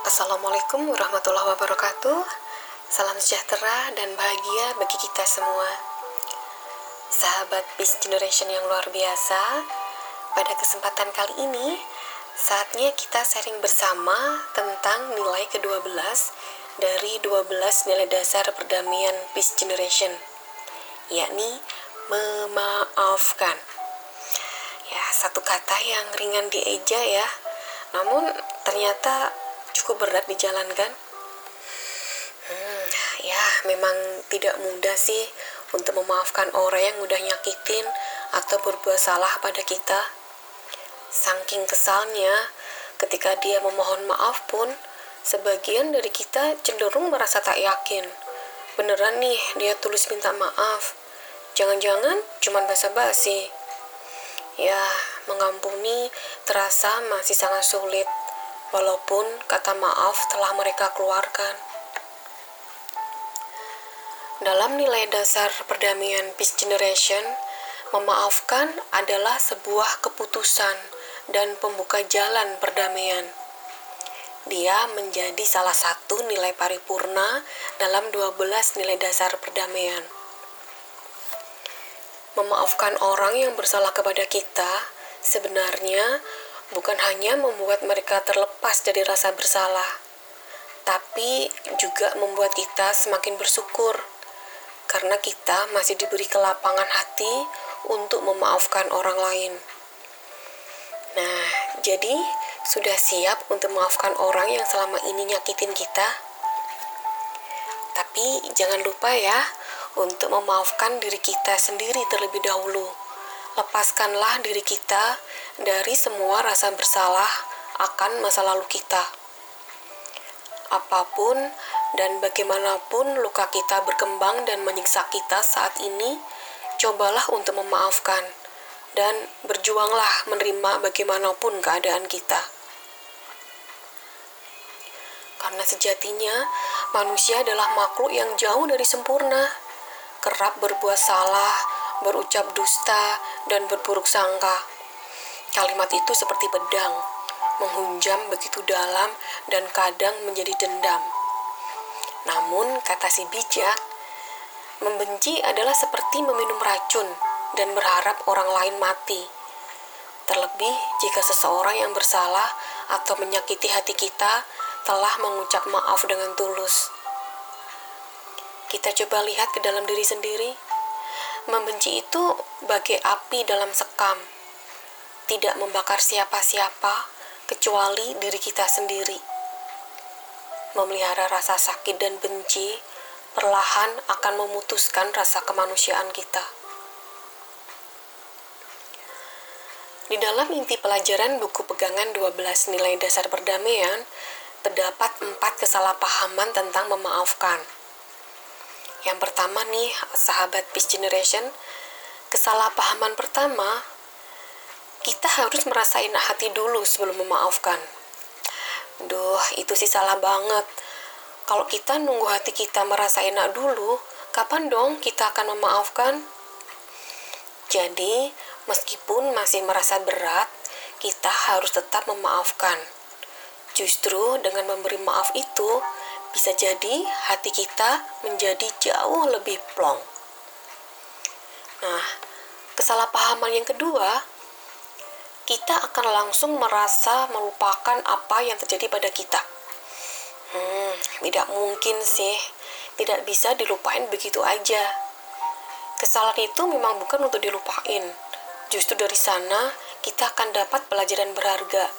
Assalamualaikum warahmatullahi wabarakatuh. Salam sejahtera dan bahagia bagi kita semua. Sahabat Peace Generation yang luar biasa, pada kesempatan kali ini saatnya kita sharing bersama tentang nilai ke-12 dari 12 nilai dasar perdamaian Peace Generation, yakni memaafkan. Ya, satu kata yang ringan dieja ya, namun ternyata cukup berat dijalankan. Hmm, ya, memang tidak mudah sih untuk memaafkan orang yang udah nyakitin atau berbuat salah pada kita. Saking kesalnya, ketika dia memohon maaf pun, sebagian dari kita cenderung merasa tak yakin. Beneran nih, dia tulus minta maaf. Jangan-jangan cuma basa-basi. Ya, mengampuni terasa masih sangat sulit walaupun kata maaf telah mereka keluarkan. Dalam nilai dasar perdamaian Peace Generation, memaafkan adalah sebuah keputusan dan pembuka jalan perdamaian. Dia menjadi salah satu nilai paripurna dalam 12 nilai dasar perdamaian. Memaafkan orang yang bersalah kepada kita sebenarnya bukan hanya membuat mereka terlepas dari rasa bersalah, tapi juga membuat kita semakin bersyukur karena kita masih diberi kelapangan hati untuk memaafkan orang lain. Nah, jadi sudah siap untuk memaafkan orang yang selama ini nyakitin kita? Tapi jangan lupa ya, untuk memaafkan diri kita sendiri terlebih dahulu lepaskanlah diri kita dari semua rasa bersalah akan masa lalu kita. Apa pun dan bagaimanapun luka kita berkembang dan menyiksa kita saat ini, cobalah untuk memaafkan dan berjuanglah menerima bagaimanapun keadaan kita. Karena sejatinya manusia adalah makhluk yang jauh dari sempurna, kerap berbuat salah, berucap dusta, dan berburuk sangka. Kalimat itu seperti pedang, menghunjam begitu dalam dan kadang menjadi dendam. Namun, kata si bijak, membenci adalah seperti meminum racun dan berharap orang lain mati. Terlebih jika seseorang yang bersalah atau menyakiti hati kita telah mengucap maaf dengan tulus. Kita coba lihat ke dalam diri sendiri Membenci itu bagai api dalam sekam, tidak membakar siapa-siapa kecuali diri kita sendiri. Memelihara rasa sakit dan benci perlahan akan memutuskan rasa kemanusiaan kita. Di dalam inti pelajaran buku pegangan 12 nilai dasar perdamaian, terdapat empat kesalahpahaman tentang memaafkan yang pertama nih, sahabat Peace Generation, kesalahpahaman pertama, kita harus merasain hati dulu sebelum memaafkan. Duh, itu sih salah banget. Kalau kita nunggu hati kita merasa enak dulu, kapan dong kita akan memaafkan? Jadi, meskipun masih merasa berat, kita harus tetap memaafkan. Justru dengan memberi maaf itu, bisa jadi hati kita menjadi jauh lebih plong. Nah, kesalahpahaman yang kedua, kita akan langsung merasa melupakan apa yang terjadi pada kita. Hmm, tidak mungkin sih, tidak bisa dilupain begitu aja. Kesalahan itu memang bukan untuk dilupain. Justru dari sana kita akan dapat pelajaran berharga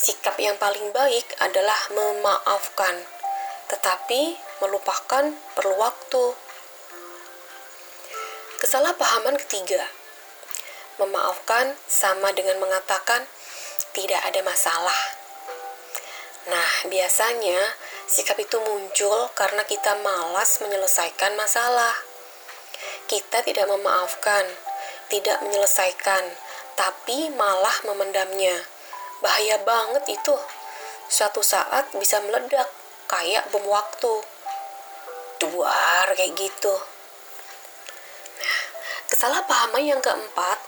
Sikap yang paling baik adalah memaafkan, tetapi melupakan perlu waktu. Kesalahpahaman ketiga, memaafkan sama dengan mengatakan tidak ada masalah. Nah, biasanya sikap itu muncul karena kita malas menyelesaikan masalah. Kita tidak memaafkan, tidak menyelesaikan, tapi malah memendamnya bahaya banget itu. Suatu saat bisa meledak kayak bom waktu. Duar kayak gitu. Nah, kesalahpahaman yang keempat,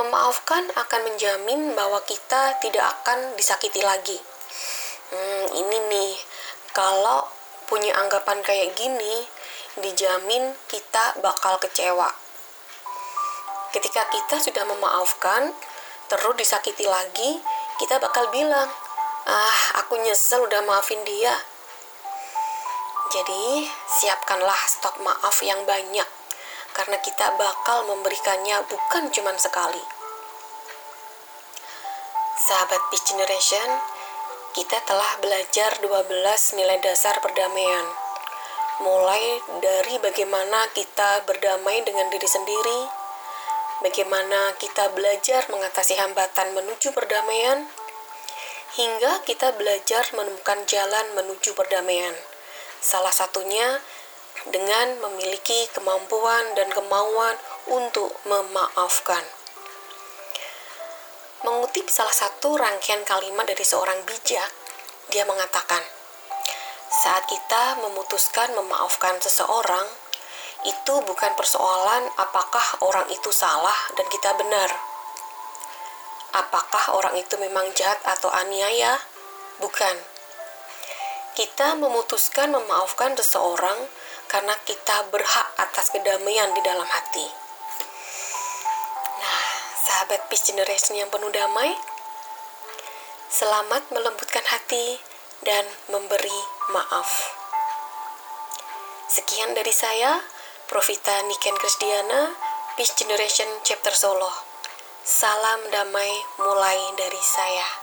memaafkan akan menjamin bahwa kita tidak akan disakiti lagi. hmm, ini nih kalau punya anggapan kayak gini dijamin kita bakal kecewa ketika kita sudah memaafkan terus disakiti lagi kita bakal bilang ah aku nyesel udah maafin dia. Jadi siapkanlah stok maaf yang banyak karena kita bakal memberikannya bukan cuma sekali. Sahabat Peace Generation kita telah belajar 12 nilai dasar perdamaian. Mulai dari bagaimana kita berdamai dengan diri sendiri bagaimana kita belajar mengatasi hambatan menuju perdamaian, hingga kita belajar menemukan jalan menuju perdamaian. Salah satunya dengan memiliki kemampuan dan kemauan untuk memaafkan. Mengutip salah satu rangkaian kalimat dari seorang bijak, dia mengatakan, "Saat kita memutuskan memaafkan seseorang, itu bukan persoalan apakah orang itu salah dan kita benar. Apakah orang itu memang jahat atau aniaya? Bukan. Kita memutuskan memaafkan seseorang karena kita berhak atas kedamaian di dalam hati. Nah, sahabat Peace Generation yang penuh damai, selamat melembutkan hati dan memberi maaf. Sekian dari saya. Profita Niken Krisdiana, Peace Generation Chapter Solo. Salam damai mulai dari saya.